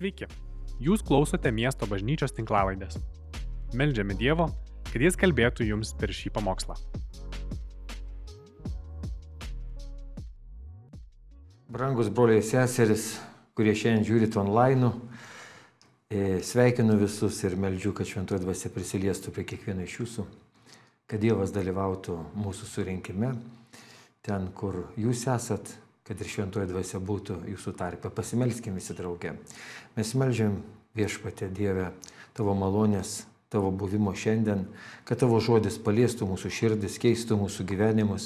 Sveiki, jūs klausote miesto bažnyčios tinklavaidės. Meldžiame Dievo, kad Jis kalbėtų jums per šį pamokslą. Brangus broliai seseris, kurie šiandien žiūrit online, sveikinu visus ir meldžiu, kad šventoji dvasia prisiliestų prie kiekvieno iš jūsų, kad Dievas dalyvautų mūsų surinkime, ten, kur jūs esat, kad ir šventoji dvasia būtų jūsų tarpe. Pasimelskime visi drauge. Mes melžiam viešpatė Dievę tavo malonės, tavo buvimo šiandien, kad tavo žodis paliestų mūsų širdis, keistų mūsų gyvenimus,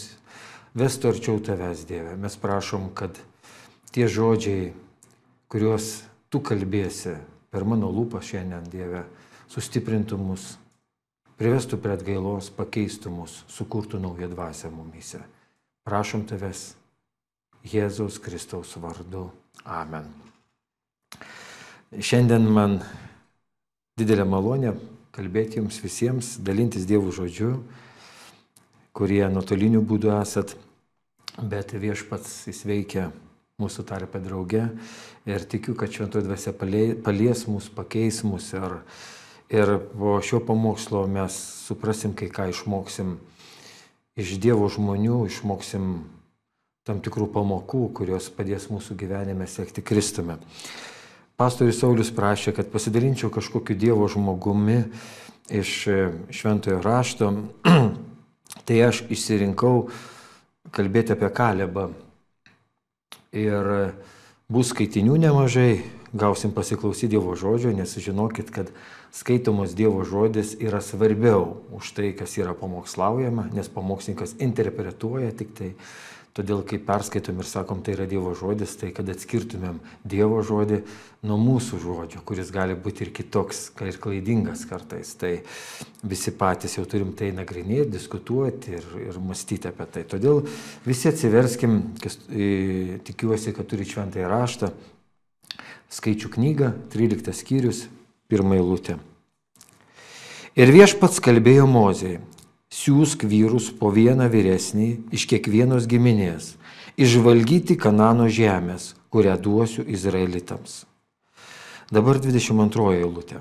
vestų arčiau tavęs Dieve. Mes prašom, kad tie žodžiai, kuriuos tu kalbėsi per mano lūpą šiandien, Dieve, sustiprintų mus, privestų prie atgailos, pakeistų mus, sukurtų naują dvasę mumyse. Prašom tavęs Jėzaus Kristaus vardu. Amen. Šiandien man didelė malonė kalbėti jums visiems, dalintis Dievų žodžiu, kurie nuotoliniu būdu esat, bet viešpats jis veikia mūsų tarpe drauge ir tikiu, kad šventoji dvasia palies mus, pakeis mus ir, ir po šio pamokslo mes suprasim, kai ką išmoksim iš Dievo žmonių, išmoksim tam tikrų pamokų, kurios padės mūsų gyvenime sekti Kristumi. Pastorius Saulis prašė, kad pasidalinčiau kažkokiu Dievo žmogumi iš šventojo rašto. tai aš išsirinkau kalbėti apie Kalebą. Ir bus skaitinių nemažai, gausim pasiklausyti Dievo žodžio, nes žinokit, kad skaitomos Dievo žodis yra svarbiau už tai, kas yra pamokslaujama, nes pamokslininkas interpretuoja tik tai. Todėl, kai perskaitom ir sakom, tai yra Dievo žodis, tai kad atskirtumėm Dievo žodį nuo mūsų žodžio, kuris gali būti ir kitoks, ir klaidingas kartais. Tai visi patys jau turim tai nagrinėti, diskutuoti ir, ir mąstyti apie tai. Todėl visi atsiverskim, kas, e, tikiuosi, kad turi šventąją raštą, skaičių knygą, 13 skyrius, pirmą eilutę. Ir viešpats kalbėjo Mozijai, siūsk vyrus po vieną vyresnį iš kiekvienos giminės, išvalgyti Kanano žemės, kurią duosiu Izraelitams. Dabar 22 eilutė.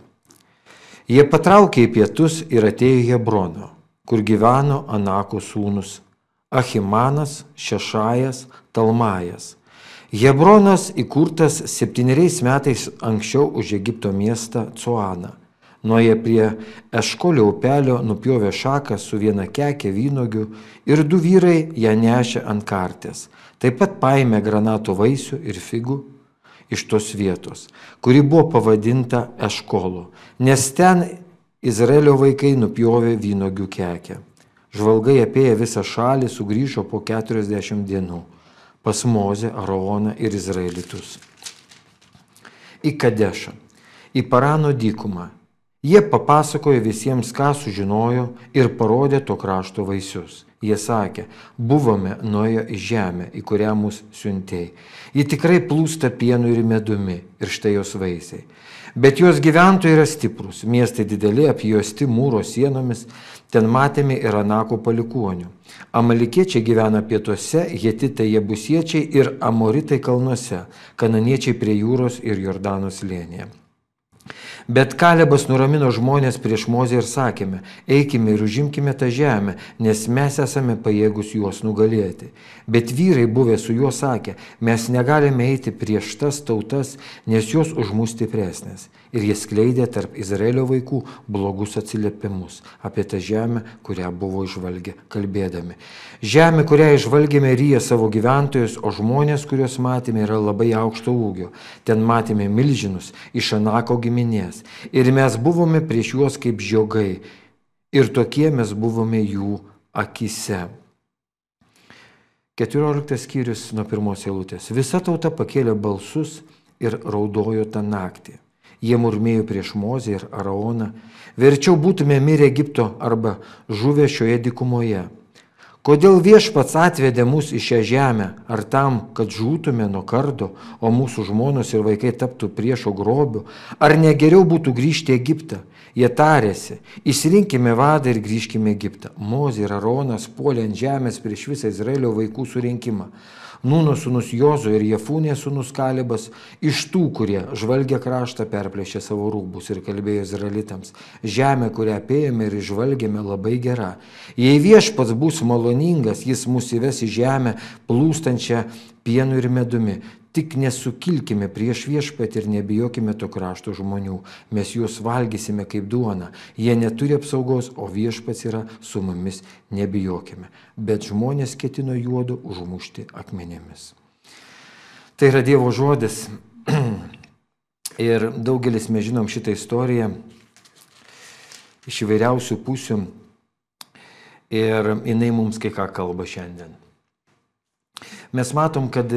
Jie patraukė į pietus ir atėjo į Hebroną, kur gyveno Anako sūnus Ahimanas, Šešajas, Talmajas. Hebronas įkurtas septyneriais metais anksčiau už Egipto miestą Cuaną Nuoja prie Eškolio upelio nupjovė šaką su viena kekė vynogių ir du vyrai ją nešė ant kartės. Taip pat paėmė granatų vaisių ir figų iš tos vietos, kuri buvo pavadinta Eškolu, nes ten Izraelio vaikai nupjovė vynogių kekę. Žvalgai apėję visą šalį sugrįžo po 40 dienų pas Mozę, Aroną ir Izraelitus. Į Kadešą, į Parano dykumą Jie papasakojo visiems, ką sužinojo ir parodė to krašto vaisius. Jie sakė, buvome nuėję į žemę, į kurią mus siuntėjai. Ji tikrai plūsta pienu ir medumi ir štai jos vaisiai. Bet jos gyventojai yra stiprus, miestai dideli, apjuosti mūro sienomis, ten matėme ir Anako palikonių. Amalikiečiai gyvena pietuose, Jetitai Jebusiečiai ir Amoritai kalnuose, Kananiečiai prie jūros ir Jordanos lėnėje. Bet Kalebas nuramino žmonės prieš Mozę ir sakėme, eikime ir užimkime tą žemę, nes mes esame pajėgus juos nugalėti. Bet vyrai buvę su juo sakė, mes negalime eiti prieš tas tautas, nes jos už mus stipresnės. Ir jie skleidė tarp Izraelio vaikų blogus atsiliepimus apie tą žemę, kurią buvo išvalgę, kalbėdami. Žemė, kurią išvalgėme, ryja savo gyventojus, o žmonės, kuriuos matėme, yra labai aukšto ūgio. Ten matėme milžinus iš Anako giminės. Ir mes buvome prieš juos kaip žiogai. Ir tokie mes buvome jų akise. 14 skyrius nuo pirmos eilutės. Visa tauta pakėlė balsus ir raudojo tą naktį. Jie murmėjo prieš Mozę ir Araoną. Verčiau būtume mirę Egipto arba žuvę šioje dikumoje. Kodėl viešpats atvedė mus į šią žemę? Ar tam, kad žūtume nuo kardo, o mūsų žmonos ir vaikai taptų priešo grobių? Ar negeriau būtų grįžti į Egiptą? Jie tarėsi, įsirinkime vadą ir grįžkime į Egiptą. Mozė ir Aronas puolė ant žemės prieš visą Izraelio vaikų surinkimą. Nūno sūnus Jozo ir Jefūnė sūnus Kalibas, iš tų, kurie žvalgė kraštą, perplėšė savo rūbus ir kalbėjo izraelitams, žemė, kurią apėjome ir išvalgėme, labai gera. Jei viešpats bus maloningas, jis mus įves į žemę plūstančią pienu ir medumi. Tik nesukilkime prieš viešpatį ir nebijokime to krašto žmonių. Mes juos valgysime kaip duona. Jie neturi apsaugos, o viešpats yra su mumis. Nebijokime. Bet žmonės ketino juodu užmušti akmenėmis. Tai yra Dievo žodis. Ir daugelis mes žinom šitą istoriją iš įvairiausių pusių. Ir jinai mums kai ką kalba šiandien. Mes matom, kad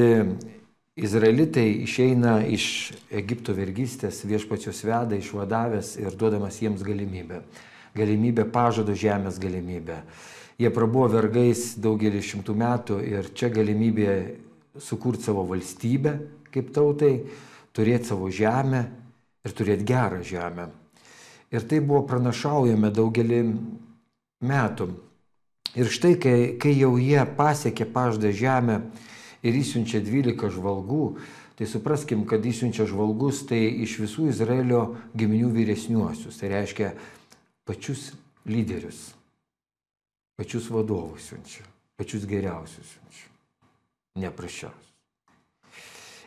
Izraelitai išeina iš Egipto vergystės, viešpačios veda, išvadavęs ir duodamas jiems galimybę. Galimybę pažado žemės galimybę. Jie prabuvo vergais daugelį šimtų metų ir čia galimybė sukurti savo valstybę kaip tautai, turėti savo žemę ir turėti gerą žemę. Ir tai buvo pranašaujame daugelį metų. Ir štai, kai, kai jau jie pasiekė paždą žemę, ir įsiunčia 12 žvalgų, tai supraskim, kad įsiunčia žvalgus tai iš visų Izraelio giminių vyresniuosius. Tai reiškia pačius lyderius, pačius vadovus siunčia, pačius geriausius siunčia, neprašiausius.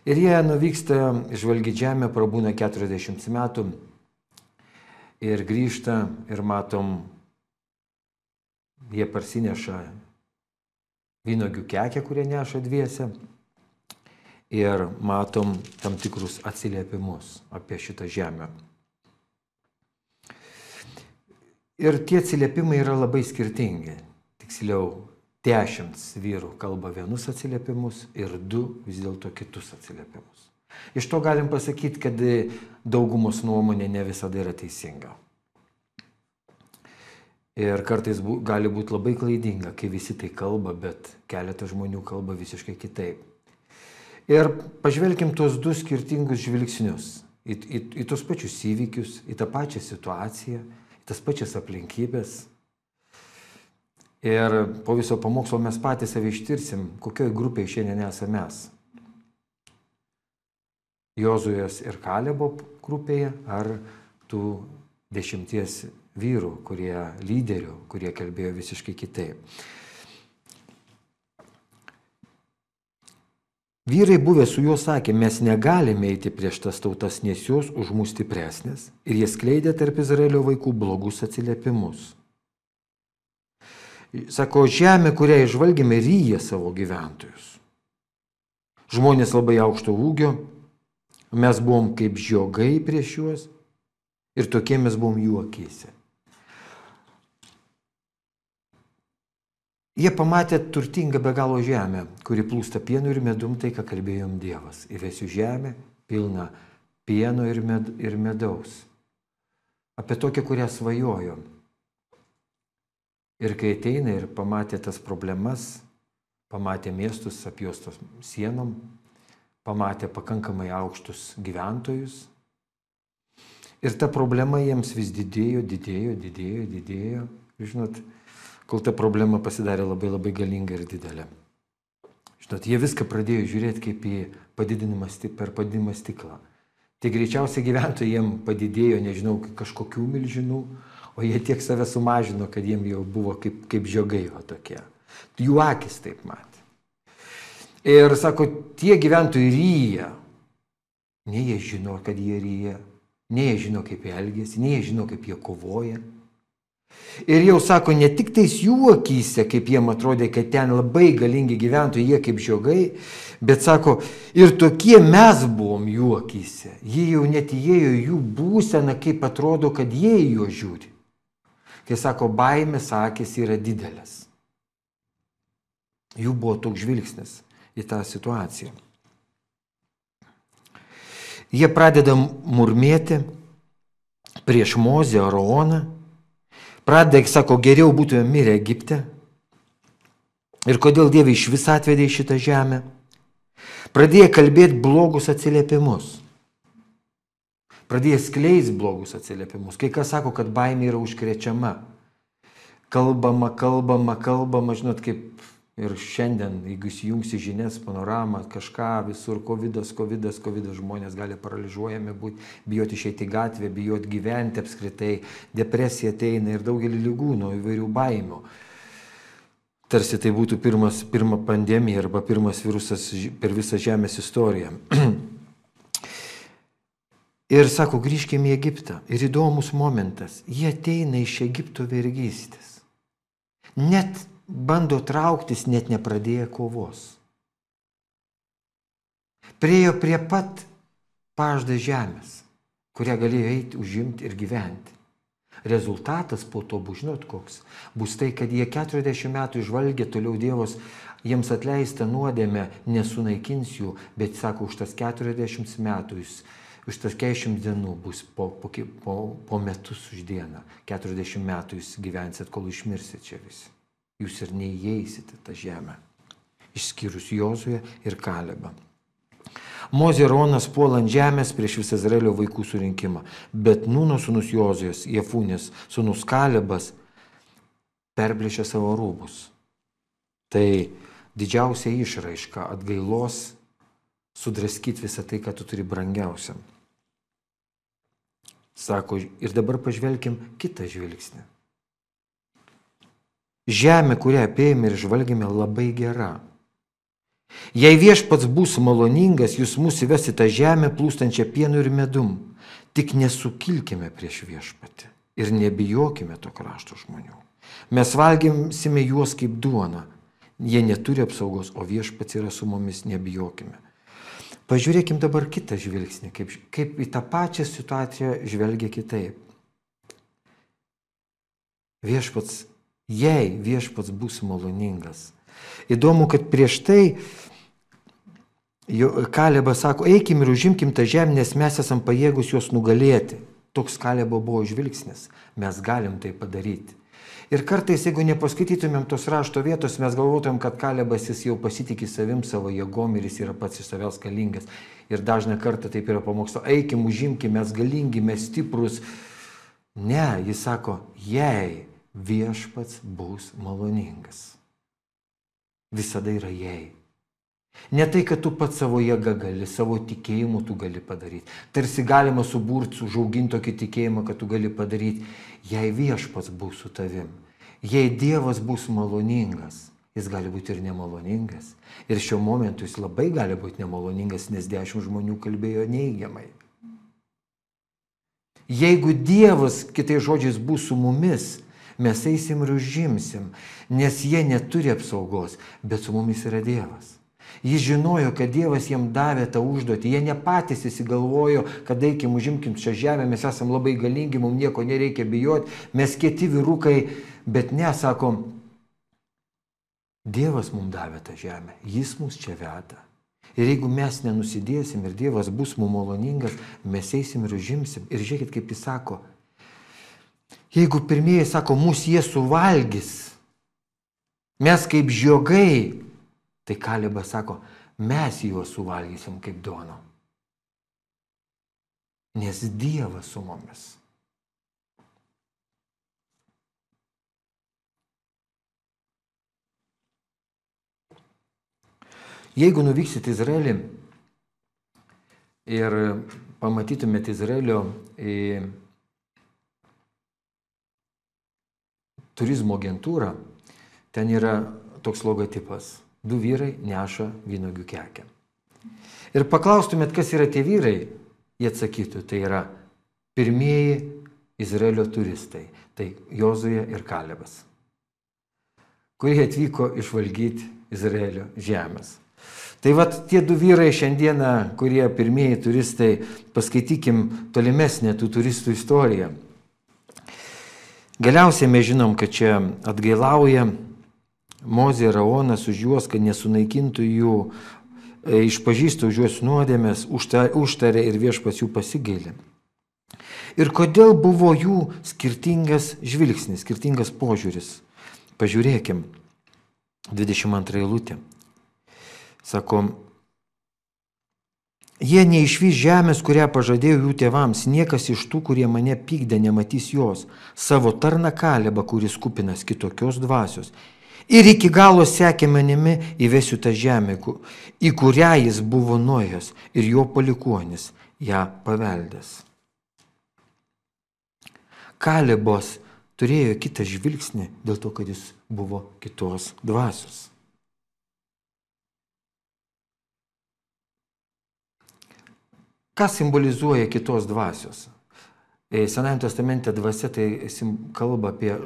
Ir jie nuvyksta žvalgy žemę, prabūna 40 metų ir grįžta ir matom, jie parsineša vynogių kekę, kurie neša dviese. Ir matom tam tikrus atsiliepimus apie šitą žemę. Ir tie atsiliepimai yra labai skirtingi. Tiksliau, dešimt vyrų kalba vienus atsiliepimus ir du vis dėlto kitus atsiliepimus. Iš to galim pasakyti, kad daugumos nuomonė ne visada yra teisinga. Ir kartais bu, gali būti labai klaidinga, kai visi tai kalba, bet keletas žmonių kalba visiškai kitaip. Ir pažvelkim tuos du skirtingus žvilgsnius į, į, į tos pačius įvykius, į tą pačią situaciją, į tas pačias aplinkybės. Ir po viso pamokslo mes patys save ištirsim, kokioje grupėje šiandien esame mes. Jozujas ir Kalebo grupėje ar tų dešimties vyrų, kurie lyderių, kurie kalbėjo visiškai kitaip. Vyrai buvę su juo sakė, mes negalime eiti prieš tas tautas, nes jos už mus stipresnės ir jie skleidė tarp Izraelio vaikų blogus atsiliepimus. Sako, žemė, kurią išvalgėme, ryja savo gyventojus. Žmonės labai aukšto ūgio, mes buvom kaip žiogai prieš juos ir tokie mes buvom jų akise. Jie pamatė turtingą be galo žemę, kuri plūsta pienu ir medum, tai ką kalbėjom Dievas. Įvesiu žemę pilną pieno ir, med, ir medaus. Apie tokią, kurią svajojom. Ir kai ateina ir pamatė tas problemas, pamatė miestus apjuostos sienom, pamatė pakankamai aukštus gyventojus. Ir ta problema jiems vis didėjo, didėjo, didėjo, didėjo. Žinot, kol ta problema pasidarė labai labai galinga ir didelė. Žinot, jie viską pradėjo žiūrėti kaip į padidinimą per padidinimą stiklą. Tai greičiausiai gyventojai jiem padidėjo, nežinau, kažkokių milžinų, o jie tiek save sumažino, kad jiem jau buvo kaip, kaip žiogai o tokie. Jų akis taip matė. Ir sako, tie gyventojai ryja. Ne jie žino, kad jie ryja, ne jie žino, kaip jie elgėsi, ne jie žino, kaip jie kovoja. Ir jau sako, ne tik tais jų akise, kaip jiem atrodė, kad ten labai galingi gyventojai, jie kaip žiogai, bet sako, ir tokie mes buvom jų akise. Jie jau net įėjo jų būseną, kaip atrodo, kad jie į juos žiūri. Kai sako, baimės akis yra didelės. Jų buvo toks žvilgsnis į tą situaciją. Jie pradeda murmėti prieš Mozę Aroną Pradeda, sako, geriau būtume mirę Egipte. Ir kodėl Dievai iš vis atvedė į šitą žemę? Pradėjo kalbėti blogus atsiliepimus. Pradėjo skleis blogus atsiliepimus. Kai kas sako, kad baimė yra užkrečiama. Kalbama, kalbama, kalbama, žinot, kaip Ir šiandien, jeigu įsijungsi žinias, panoramą, kažką visur, COVID, COVID, COVID, žmonės gali paralyžiuojami būti, bijoti išeiti į gatvę, bijoti gyventi apskritai, depresija ateina ir daugelį lygų, nuo įvairių baimių. Tarsi tai būtų pirmas, pirma pandemija arba pirmas virusas per visą Žemės istoriją. ir sako, grįžkime į Egiptą. Ir įdomus momentas, jie ateina iš Egipto vergystės. Net bando trauktis net nepradėję kovos. Priejo prie pat pažda žemės, kurią galėjo eiti, užimti ir gyventi. Rezultatas po to bus, žinot, koks. Bus tai, kad jie 40 metų išvalgė, toliau Dievas jiems atleista nuodėmė, nesunaikins jų, bet sako, už tas 40 metų jis, už tas 40 dienų bus po, po, po, po metus už dieną. 40 metų jūs gyvensit, kol išmirsit čia visi jūs ir neįeisite tą žemę, išskyrus Jozuę ir Kalebą. Mozė Ronas puola ant žemės prieš visą Izraelio vaikų surinkimą, bet Nūno sunus Jozijas, Jefūnės sunus Kalebas perplėšia savo rūbus. Tai didžiausia išraiška atgailos sudraskyti visą tai, ką tu turi brangiausiam. Sako, ir dabar pažvelkim kitą žvilgsnį. Žemė, kurią apėjome ir žvalgėme, labai gera. Jei viešpats bus maloningas, jūs mūsų įves į tą žemę plūstančią pienu ir medum, tik nesukilkime prieš viešpatį ir nebijokime to krašto žmonių. Mes valgymsime juos kaip duona. Jie neturi apsaugos, o viešpats yra su mumis, nebijokime. Pažiūrėkim dabar kitą žvilgsnį, kaip, kaip į tą pačią situaciją žvelgia kitaip. Viešpats jei viešpats bus maloningas. Įdomu, kad prieš tai Kalebas sako, eikim ir užimkim tą žemę, nes mes esam pajėgus juos nugalėti. Toks Kalebo buvo žvilgsnis. Mes galim tai padaryti. Ir kartais, jeigu nepaskaitytumėm tos rašto vietos, mes galvotumėm, kad Kalebas jis jau pasitikė savim savo jėgom ir jis yra pats iš savęs galingas. Ir dažna kartą taip yra pamokslo, eikim, užimkim, mes galingi, mes stiprus. Ne, jis sako, jei viešpats bus maloningas. Visada yra jei. Ne tai, kad tu pats savo jėga gali, savo tikėjimu tu gali padaryti. Tarsi galima suburti, užauginti tokį tikėjimą, kad tu gali padaryti, jei viešpats bus su tavim. Jei Dievas bus maloningas, jis gali būti ir nemaloningas. Ir šiuo momentu jis labai gali būti nemaloningas, nes dešimt žmonių kalbėjo neigiamai. Jeigu Dievas, kitais žodžiais, bus su mumis, mes eisim ir užimsim, nes jie neturi apsaugos, bet su mumis yra Dievas. Jis žinojo, kad Dievas jiem davė tą užduotį. Jie ne patys įsigalvojo, kad eikim, užimkim šią žemę, mes esame labai galingi, mums nieko nereikia bijoti, mes kieti vyrukai, bet nesakom, Dievas mums davė tą žemę, Jis mus čia veda. Ir jeigu mes nenusidėsim ir Dievas bus mums maloningas, mes eisim ir užimsim. Ir žiūrėkit, kaip jis sako, Jeigu pirmieji sako, mūsų jie suvalgys, mes kaip žiogai, tai Kalibas sako, mes juos suvalgysim kaip duono. Nes Dievas su mumis. Jeigu nuvyksit į Izraelį ir pamatytumėt Izraelio turizmo agentūrą, ten yra toks logotipas. Du vyrai neša vynogių kekę. Ir paklaustumėt, kas yra tie vyrai, jie atsakytų, tai yra pirmieji Izraelio turistai. Tai Jozuje ir Kalebas, kurie atvyko išvalgyti Izraelio žemės. Tai vad tie du vyrai šiandieną, kurie pirmieji turistai, paskaitykim tolimesnę tų turistų istoriją. Galiausiai mes žinom, kad čia atgailauja Mozė ir Raonas už juos, kad nesunaikintų jų, e, išpažįstų už juos nuodėmės, užtarė ir viešpas jų pasigailė. Ir kodėl buvo jų skirtingas žvilgsnis, skirtingas požiūris. Pažiūrėkim, 22 eilutė. Sakom, Jie neišvys žemės, kurią pažadėjo jų tėvams, niekas iš tų, kurie mane pykdė, nematys jos, savo tarną kalebą, kuris kupinas kitokios dvasios. Ir iki galo sekė manimi įvesiu tą žemę, į kurią jis buvo nuėjęs ir jo palikuonis ją paveldęs. Kalebos turėjo kitą žvilgsnį dėl to, kad jis buvo kitos dvasios. Ką simbolizuoja kitos dvasios? E, Senajame testamente dvasia tai kalba apie,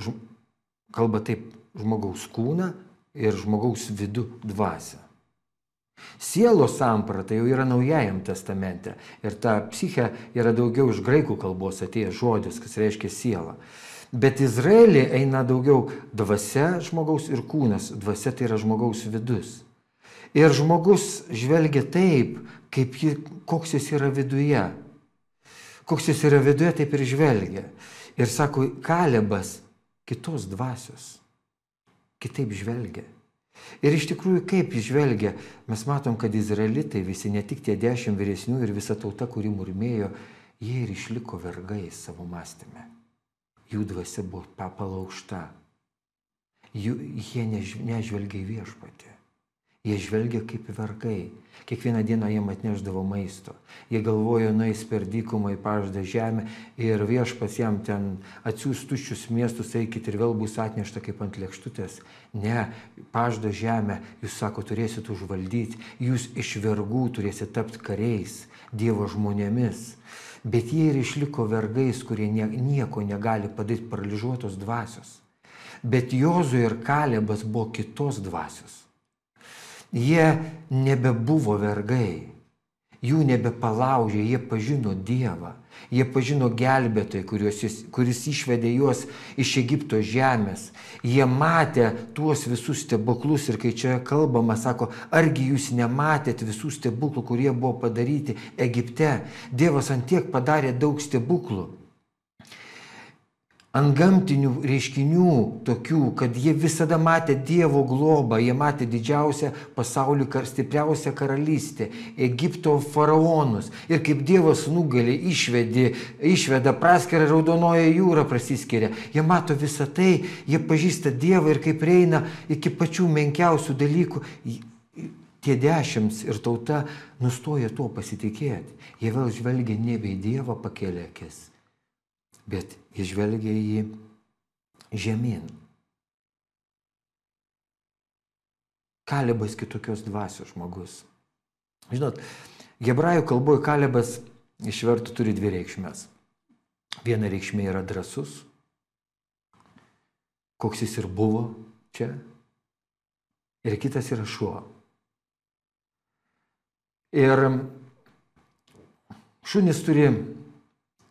kalba taip, žmogaus kūną ir žmogaus vidų dvasią. Sielos samprata jau yra naujajam testamente ir ta psiche yra daugiau iš graikų kalbos atėjęs žodis, kas reiškia siela. Bet Izraelį eina daugiau dvasia žmogaus ir kūnas. Dvasia tai yra žmogaus vidus. Ir žmogus žvelgia taip, kaip jį, koks jis yra viduje. Koks jis yra viduje, taip ir žvelgia. Ir sako, Kalebas kitos dvasios. Kitaip žvelgia. Ir iš tikrųjų, kaip jis žvelgia, mes matom, kad izraelitai visi, ne tik tie dešimt vyresnių ir visa tauta, kuri murmėjo, jie ir išliko vergais savo mąstymę. Jų dvasia buvo papalaušta. Jų, jie nežvelgia į viešpatį. Jie žvelgia kaip vergai. Kiekvieną dieną jiem atneždavo maisto. Jie galvojo, nueis per dykumą į paždą žemę ir viešpas jam ten atsiūs tuščius miestus, eikit ir vėl bus atnešta kaip ant lėkštutės. Ne, paždą žemę, jūs sako, turėsit užvaldyti, jūs iš vergų turėsit tapti kariais, Dievo žmonėmis. Bet jie ir išliko vergais, kurie nieko negali padaryti paralyžiuotos dvasios. Bet Jozu ir Kalebas buvo kitos dvasios. Jie nebebuvo vergai, jų nebepalaužė, jie pažino Dievą, jie pažino gelbėtojai, kuris, kuris išvedė juos iš Egipto žemės. Jie matė tuos visus stebuklus ir kai čia kalbama, sako, argi jūs nematėt visų stebuklų, kurie buvo padaryti Egipte. Dievas antiek padarė daug stebuklų ant gamtinių reiškinių tokių, kad jie visada matė Dievo globą, jie matė didžiausią pasaulio stipriausią karalystę, Egipto faraonus. Ir kaip Dievas nugalė, išvedė, išveda praskerą raudonoją jūrą prasiskiria. Jie mato visą tai, jie pažįsta Dievą ir kaip eina iki pačių menkiausių dalykų. Tie dešimt ir tauta nustoja tuo pasitikėti. Jie vėl žvelgia nebe į Dievą pakelėkės bet jis žvelgia į žemyn. Kalebas kitokios dvasios žmogus. Žinot, hebrajų kalboje kalebas išvertų turi dvi reikšmės. Viena reikšmė yra drasus, koks jis ir buvo čia, ir kitas yra šuo. Ir šunis turi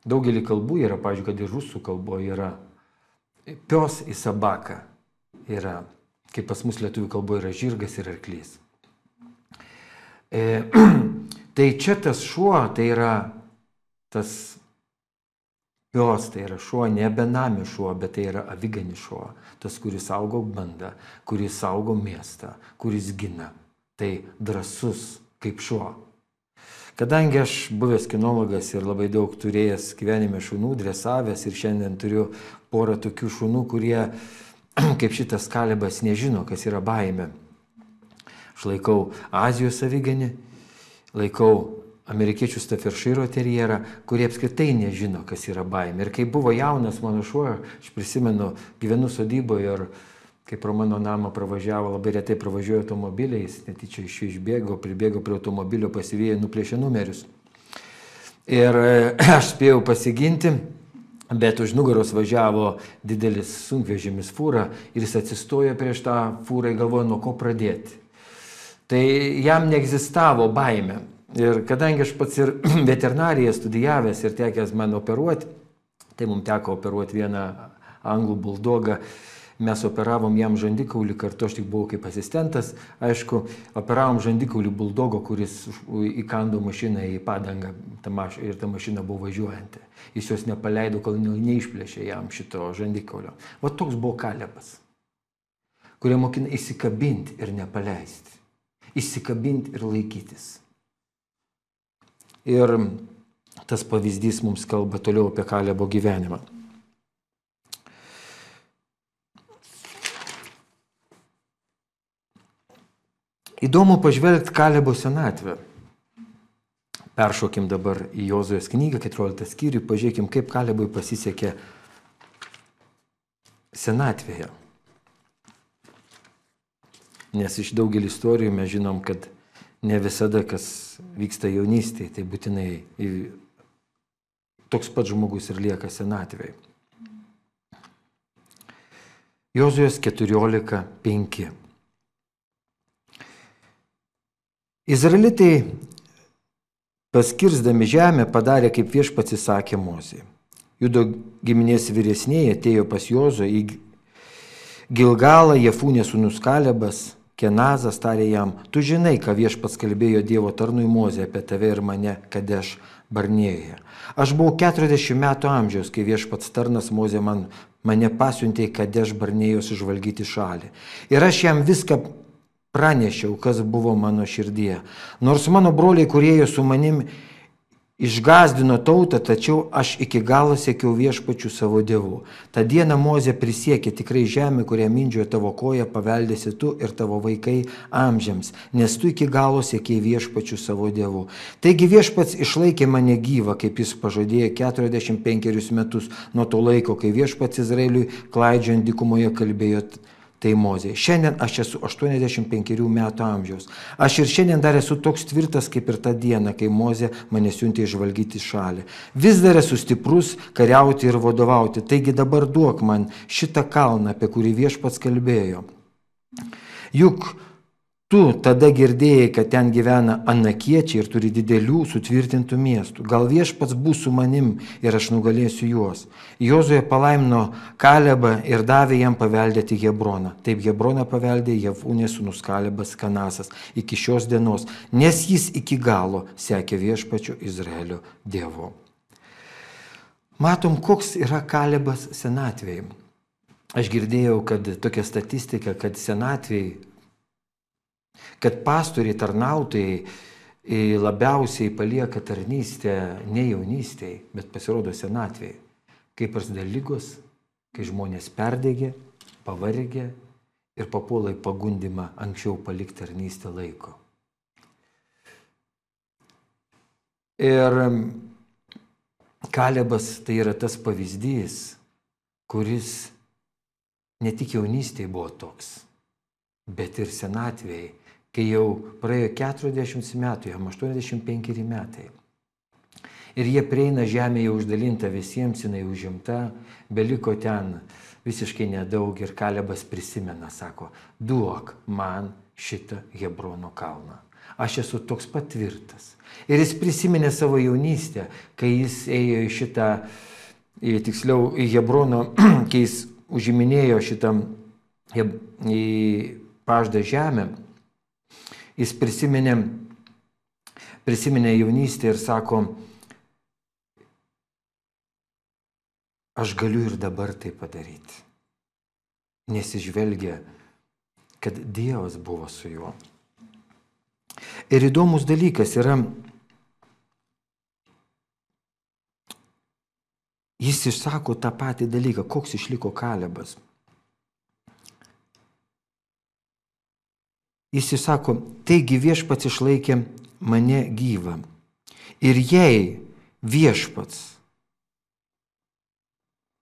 Daugelį kalbų yra, pažiūrėjau, kad ir rusų kalboje yra pios į sabaką, yra, kaip pas mus lietuvių kalboje yra žirgas ir arklys. E, tai čia tas šuo, tai yra tas pios, tai yra šuo, ne benami šuo, bet tai yra aviganis šuo, tas, kuris saugo bandą, kuris saugo miestą, kuris gina. Tai drasus kaip šuo. Kadangi aš buvęs kinologas ir labai daug turėjęs gyvenime šunų, dresavęs ir šiandien turiu porą tokių šunų, kurie, kaip šitas kalibas, nežino, kas yra baime. Aš laikau Azijos aviganį, laikau amerikiečių Staffordshire terjerą, kurie apskritai nežino, kas yra baimė. Ir kai buvo jaunas mano šuo, aš prisimenu, gyvenu sodyboje ir kai pro mano namą pravažiavo, labai retai pravažiuoja automobiliais, netyčia iš išbėgo, pribėgo prie automobilio, pasivėjo, nuplėšė numerius. Ir e, aš spėjau pasiginti, bet už nugaros važiavo didelis sunkvežimis fūra ir jis atsistojo prieš tą fūrą ir galvojo, nuo ko pradėti. Tai jam neegzistavo baime. Ir kadangi aš pats ir veterinariją studijavęs ir tekęs man operuoti, tai mums teko operuoti vieną anglų buldogą mes operavom jam žandikaulį, kartu aš tik buvau kaip asistentas, aišku, operavom žandikaulį buldogo, kuris įkando mašiną į padangą maš, ir ta mašina buvo važiuojanti. Jis jos nepaleido, kol neišplėšė jam šito žandikaulio. Va toks buvo kalebas, kurie mokina įsikabinti ir nepaleisti. Įsikabinti ir laikytis. Ir tas pavyzdys mums kalba toliau apie kalebo gyvenimą. Įdomu pažvelgti Kalebo senatvę. Peršokim dabar į Jozujos knygą, 14 skyrių, pažiūrėkim, kaip Kalebui pasisekė senatvėje. Nes iš daugelį istorijų mes žinom, kad ne visada, kas vyksta jaunystėje, tai būtinai toks pats žmogus ir lieka senatvėje. Jozujos 14.5. Izraelitai paskirzdami žemę padarė, kaip viešpats įsakė Mozė. Judo giminės vyresnėje atėjo pas Jozo į Gilgalą, Jefūnės sūnus Kalebas, Kenazas tarė jam, tu žinai, ką viešpats kalbėjo Dievo tarnui Mozė apie tave ir mane, kad aš Barnėjoje. Aš buvau 40 metų amžiaus, kai viešpats tarnas Mozė man, mane pasiuntė, kad aš Barnėjos išvalgyti šalį. Ir aš jam viską pranešiau, kas buvo mano širdie. Nors mano broliai, kurie jo su manim Išgazdino tautą, tačiau aš iki galo sėkiau viešpačių savo dievų. Ta diena Mozė prisiekė tikrai žemė, kurią mindžiojo tavo koja, paveldėsi tu ir tavo vaikai amžiams, nes tu iki galo sėkiai viešpačių savo dievų. Taigi viešpats išlaikė mane gyvą, kaip jis pažadėjo 45 metus nuo to laiko, kai viešpats Izraeliui klaidžiant dikumoje kalbėjo tai Mozė. Šiandien aš esu 85 metų amžiaus. Aš ir šiandien dar esu toks tvirtas kaip ir tą dieną, kai Mozė mane siuntė išvalgyti šalį. Vis dar esu stiprus kariauti ir vadovauti. Taigi dabar duok man šitą kalną, apie kurį viešpats kalbėjo. Juk Tu tada girdėjai, kad ten gyvena anakiečiai ir turi didelių sutvirtintų miestų. Gal viešpats bus su manim ir aš nugalėsiu juos. Jozoje palaimino Kalebą ir davė jam paveldėti Hebroną. Taip Hebroną paveldė Jevūnės sūnus Kalebas Kanasas iki šios dienos, nes jis iki galo sekė viešpačiu Izraelio Dievu. Matom, koks yra Kalebas senatvėjai. Aš girdėjau, kad tokia statistika, kad senatvėjai kad pastoriai, tarnautojai e, labiausiai palieka tarnystę ne jaunystėje, bet pasirodo senatvėje. Kaip prasideda lygos, kai žmonės perdegė, pavargė ir papuola į pagundimą anksčiau palikti tarnystę laiko. Ir Kalebas tai yra tas pavyzdys, kuris ne tik jaunystėje buvo toks, bet ir senatvėje kai jau praėjo 40 metų, jam 85 metai. Ir jie prieina žemė jau uždalinta visiems, jinai užimta, beliko ten visiškai nedaug ir Kalebas prisimena, sako, duok man šitą Hebrono kalną. Aš esu toks patvirtas. Ir jis prisiminė savo jaunystę, kai jis ėjo į šitą, tiksliau, į Hebrono, kai jis užiminėjo šitą į paždą žemę Jis prisiminė, prisiminė jaunystę ir sako, aš galiu ir dabar tai padaryti. Nesižvelgia, kad Dievas buvo su juo. Ir įdomus dalykas yra, jis išsako tą patį dalyką, koks išliko Kalebas. Jis įsako, taigi viešpats išlaikė mane gyvą. Ir jei viešpats,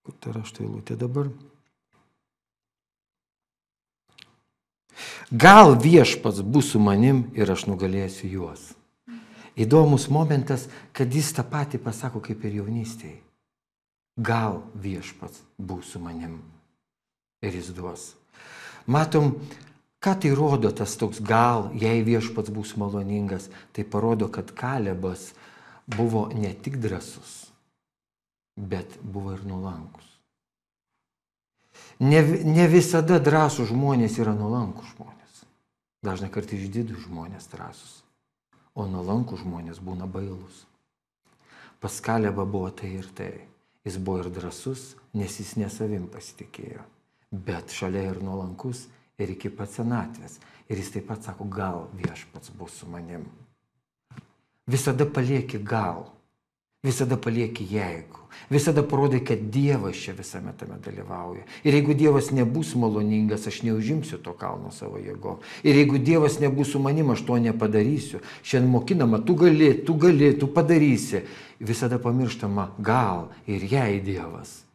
kur tai rašto eilutė dabar? Gal viešpats bus su manim ir aš nugalėsiu juos. Įdomus momentas, kad jis tą patį pasako kaip ir jaunystėje. Gal viešpats bus su manim ir jis duos. Matom, Ką tai rodo tas toks gal, jei viešpats bus maloningas, tai parodo, kad Kalebas buvo ne tik drasus, bet buvo ir nuolankus. Ne, ne visada drąsų žmonės yra nuolankų žmonės. Dažnai kartai išdidų žmonės drąsus, o nuolankų žmonės būna bailus. Pas Kalebą buvo tai ir tai. Jis buvo ir drasus, nes jis ne savim pasitikėjo, bet šalia ir nuolankus ir iki pat senatvės. Ir jis taip pat sako, gal viešpats bus su manim. Visada palieki gal. Visada palieki jeigu. Visada parodai, kad Dievas čia visame tame dalyvauja. Ir jeigu Dievas nebus maloningas, aš neužimsiu to kalno savo jėgo. Ir jeigu Dievas nebus su manim, aš to nepadarysiu. Šiandien mokinama, tu gali, tu gali, tu padarysi. Visada pamirštama, gal ir jai Dievas.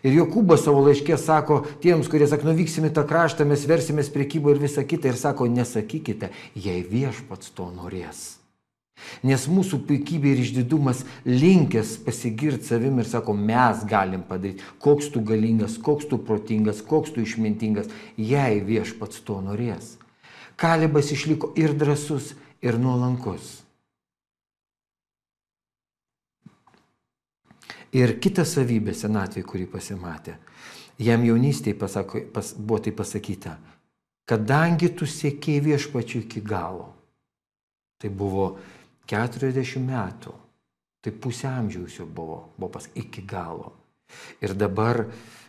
Ir Jokūbas savo laiškė sako tiems, kurie sako, nuvyksim į tą kraštą, mes versimės priekybą ir visą kitą. Ir sako, nesakykite, jei viešpats to norės. Nes mūsų puikybė ir išdidumas linkęs pasigirti savim ir sako, mes galim padaryti, koks tu galingas, koks tu protingas, koks tu išmintingas, jei viešpats to norės. Kalibas išliko ir drasus, ir nuolankus. Ir kita savybė senatvė, kurį pasimatė. Jam jaunystėje pasako, pas, buvo tai pasakyta, kadangi tu siekiai viešpačių iki galo. Tai buvo 40 metų. Tai pusę amžiaus jau buvo, buvo pas iki galo. Ir dabar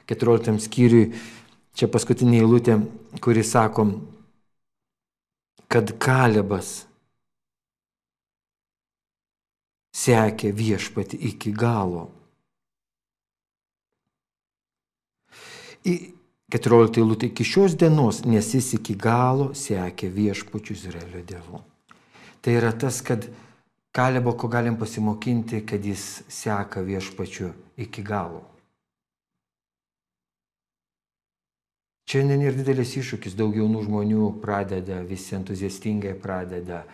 14 skyriui, čia paskutinė eilutė, kuri sako, kad Kalebas sekė viešpati iki galo. Į 14 eilutė iki šios dienos, nes jis iki galo sekė viešpačių Izraelio dievu. Tai yra tas, kad Kalebo, ko galim pasimokinti, kad jis seka viešpačiu iki galo. Šiandien ir didelis iššūkis, daug jaunų žmonių pradeda, visi entuziastingai pradeda.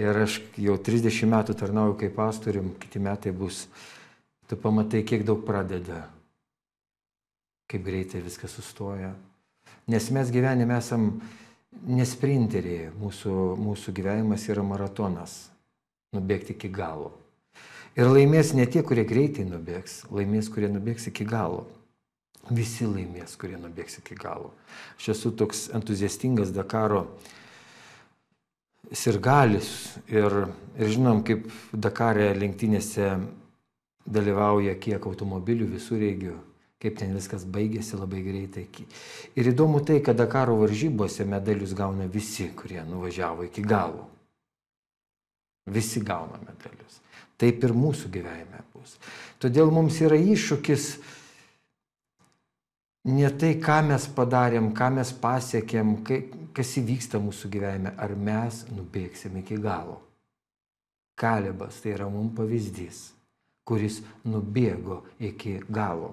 Ir aš jau 30 metų tarnauju kaip pastorium, kiti metai bus. Tu pamatai, kiek daug pradeda, kaip greitai viskas sustoja. Nes mes gyvenime esam nesprinteriai, mūsų, mūsų gyvenimas yra maratonas nubėgti iki galo. Ir laimės ne tie, kurie greitai nubėgs, laimės, kurie nubėgs iki galo. Visi laimės, kurie nubėgs iki galo. Aš esu toks entuziastingas Dakaro sirgalis ir, ir žinom, kaip Dakarė lenktynėse dalyvauja kiek automobilių visų reigių, kaip ten viskas baigėsi labai greitai. Ir įdomu tai, kad Dakaro varžybose medalius gauna visi, kurie nuvažiavo iki galo. Visi gauna medalius. Taip ir mūsų gyvenime bus. Todėl mums yra iššūkis ne tai, ką mes padarėm, ką mes pasiekėm, kas įvyksta mūsų gyvenime, ar mes nubėgsim iki galo. Kalebas tai yra mums pavyzdys, kuris nubėgo iki galo.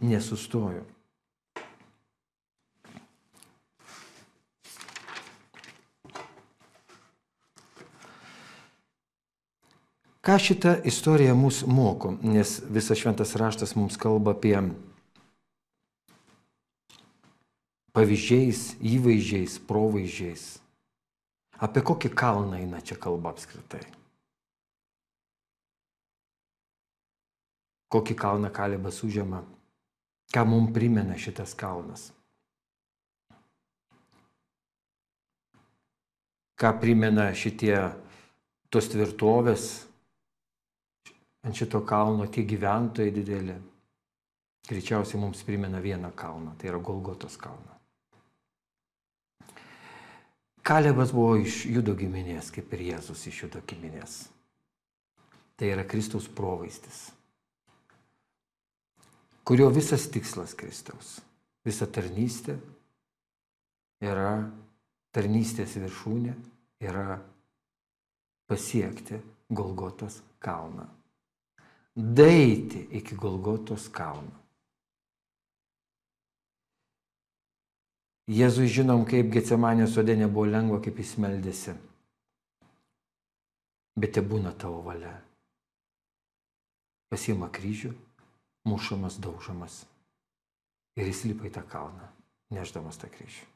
Nesustojo. Ką šita istorija mus moko, nes visas šventas raštas mums kalba apie pavyzdžiais, įvaizdžiais, provaizdžiais. Apie kokį kalną eina čia kalba apskritai. Kokį kalną kalibas užima, ką mums primena šitas kalnas. Ką primena šitie tos tvirtovės, ant šito kalno tie gyventojai dideli, greičiausiai mums primena vieną kalną, tai yra Golgotos kalną. Kalebas buvo iš judo giminės, kaip ir Jėzus iš judo giminės. Tai yra Kristaus provaistis, kurio visas tikslas Kristaus, visa tarnystė yra tarnystės viršūnė, yra pasiekti Golgotos kalną daeiti iki Golgotos kalno. Jėzui žinom, kaip Getsemanė sodė nebuvo lengva, kaip jis meldėsi. Bet te būna tavo valia. Pasima kryžių, mušamas, daužamas. Ir jis lipa į tą kalną, neždamas tą kryžių.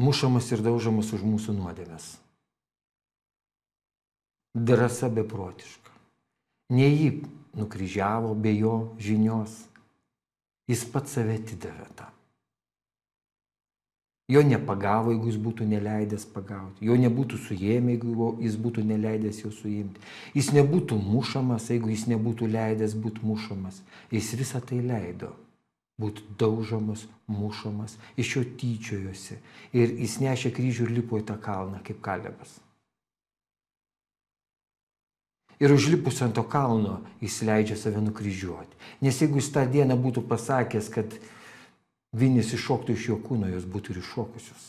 Mušamas ir daužamas už mūsų nuodėmės drąsa beprotiška. Ne jį nukryžiavo be jo žinios, jis pats save atidavė tam. Jo nepagavo, jeigu jis būtų neleidęs pagauti. Jo nebūtų suėmę, jeigu jis būtų neleidęs jo suimti. Jis nebūtų mušamas, jeigu jis nebūtų leidęs būti mušamas. Jis visą tai leido būti daužomas, mušomas, iš jo tyčiojosi. Ir jis nešė kryžių ir lipo į tą kalną kaip kalebas. Ir užlipus ant to kalno jis leidžia save nukryžiuoti. Nes jeigu jis tą dieną būtų pasakęs, kad vinis iššoktų iš jo kūno, jos būtų ir iššokusios.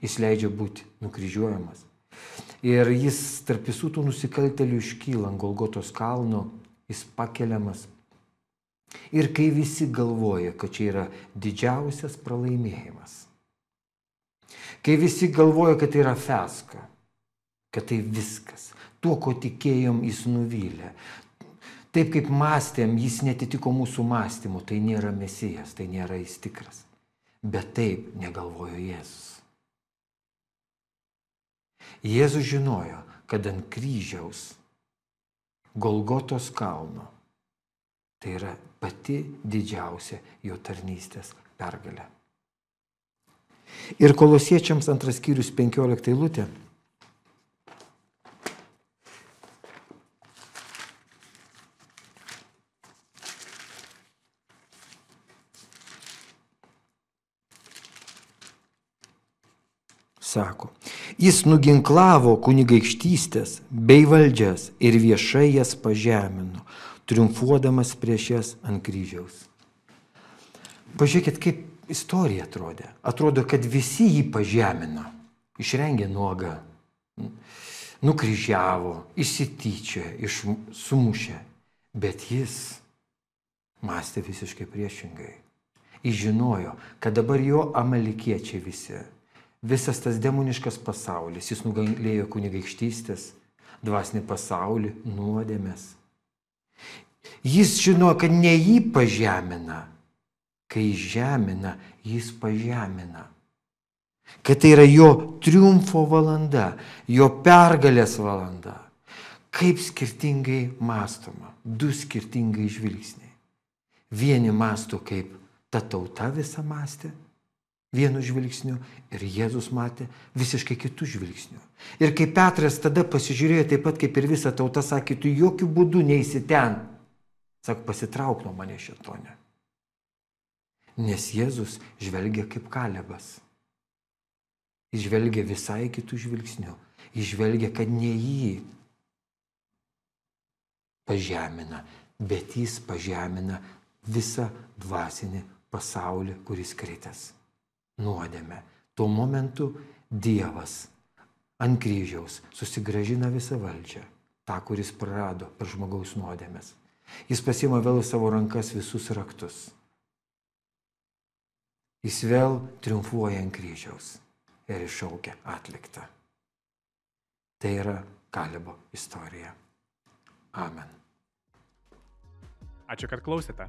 Jis leidžia būti nukryžiuojamas. Ir jis tarp visų tų nusikaltelių iškyla ant Golgotos kalno, jis pakeliamas. Ir kai visi galvoja, kad čia yra didžiausias pralaimėjimas, kai visi galvoja, kad tai yra feska, kad tai viskas, tuo, ko tikėjom, jis nuvylė. Taip kaip mąstėm, jis netitiko mūsų mąstymų, tai nėra mesijas, tai nėra jis tikras. Bet taip negalvojo Jėzus. Jėzus žinojo, kad ant kryžiaus Golgotos kalno tai yra pati didžiausia jo tarnystės pergalė. Ir kolosiečiams antras skyrius 15 eilutė. Sako, Jis nuginklavo kunigaikštystės bei valdžias ir viešai jas pažemino, triumfuodamas prieš jas ant kryžiaus. Pažiūrėkit, kaip istorija atrodė. Atrodo, kad visi jį pažemino, išrengė nuogą, nukryžiavo, įsityčiojo, iš, sumušė. Bet jis mąstė visiškai priešingai. Jis žinojo, kad dabar jo amalikiečiai visi visas tas demoniškas pasaulis, jis nugalėjo kunigaikštystės, dvasinį pasaulį, nuodėmės. Jis žino, kad ne jį pažemina, kai žemina, jis pažemina. Kad tai yra jo triumfo valanda, jo pergalės valanda. Kaip skirtingai mąstoma, du skirtingai žvilgsniai. Vieni masto kaip ta tauta visą mąstė, vienu žvilgsniu ir Jėzus matė visiškai kitų žvilgsnių. Ir kai Petras tada pasižiūrėjo taip pat kaip ir visa tauta, sakė, tu jokių būdų neįsi ten. Sak, pasitrauk nuo mane šitone. Nes Jėzus žvelgia kaip kalebas. Jis žvelgia visai kitų žvilgsnių. Jis žvelgia, kad ne jį pažemina, bet jis pažemina visą dvasinį pasaulį, kuris kritęs nuodėmę. Tuo momentu Dievas ant kryžiaus susigražina visą valdžią, tą, kuris prarado per žmogaus nuodėmės. Jis pasima vėl savo rankas visus raktus. Jis vėl triumfuoja ant kryžiaus ir iššaukia atliktą. Tai yra Kalebo istorija. Amen. Ačiū, kad klausėte.